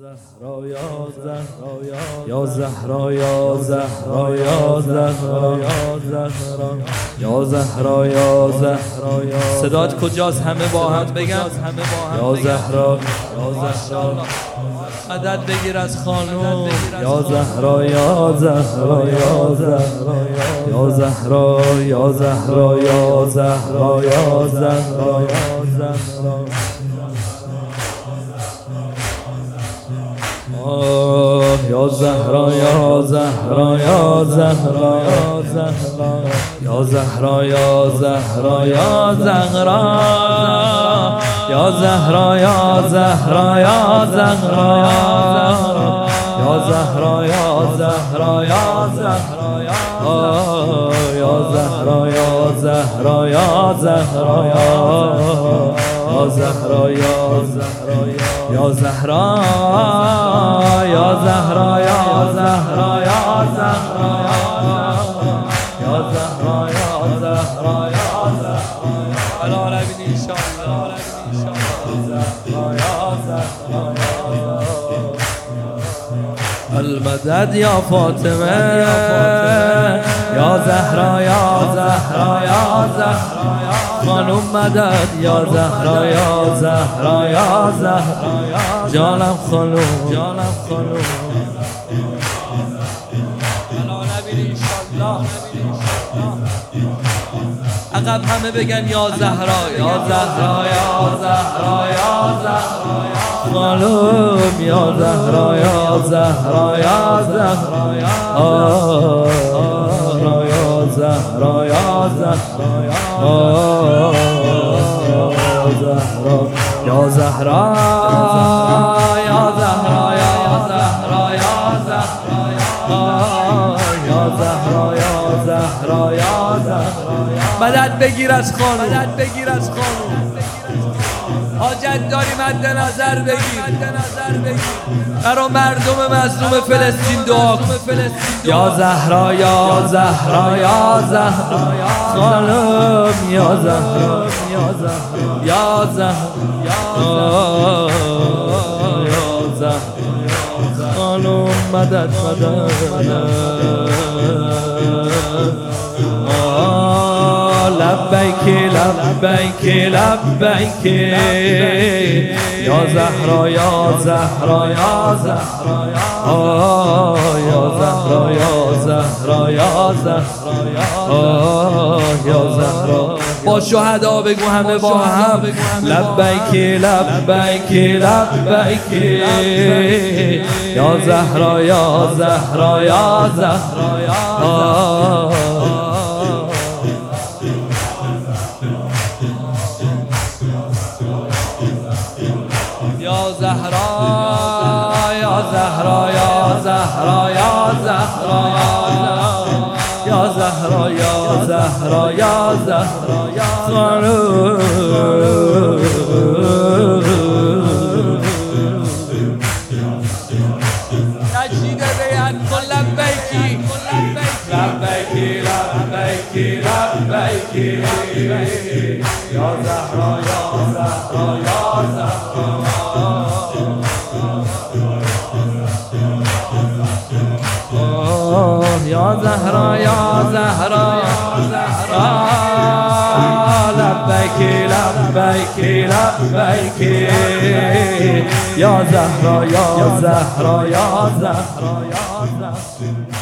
زهرا یا زهرا یا زهرا یا زهرا یا زهرا یا زهرا یا زهرا صدات کجاست همه با هم بگم یا زهرا یا زهرا مدد بگیر از خانوم یا زهرا یا زهرا یا زهرا یا زهرا یا زهرا یا زهرا یا زهرا یا زهرا یا زهرا یا زهرا یا زهرا یا زهرا یا زهرا یا زهرا یا زهرا یا زهرا یا زهرا یا زهرا یا زهرا یا زهرا یا زهرا زهرا یا زهرا یا زهرا یا زهرا یا زهرا یا زهرا یا زهرا یا زهرا یا زهرا یا زهرا یا زهرا یا زهرا ان شاء الله زهرا یا زهرا المدد یا فاطمه یا زهرا یا زهرا یا زهرا خانم مدد یا زهرا یا زهرا یا زهرا جانم خانم جانم خانم عقب همه بگن یا زهرا یا زهرا یا زهرا یا زهرا خانم یا زهرا یا زهرا یا زهرا زهرا یا زهرا یا زهرا یا زهرا یا زهرا یا زهرا یا زهرا یا زهرا یا زهرا مدد بگیر از خانم مدد بگیر از خانم حاجت داری مد نظر بگیر برا مردم مظلوم فلسطین دعا یا زهرا یا زهرا یا زهرا. خانم یا زهرا یا زهرا یا زهرا. خانم مدد مدد. لبیک لبیک لبیک. یا زهرا یا زهرا یا زهرا یا زهرا یا زهرا یا زهرا یا زهرا. با شهدا بگو همه با هم. لبیک لبیک لبیک. یا زهرا یا زهرا یا زهرا یا زهرا یا زهرا یا زهرا یا زهرا یا زهرا یا زهرا یا زهرا یا نشیده لا بك لا بك لا بك يا زهرا يا زهرا يا زهرا لا بك زهرا يا زهرا يا زهرا يا زهرا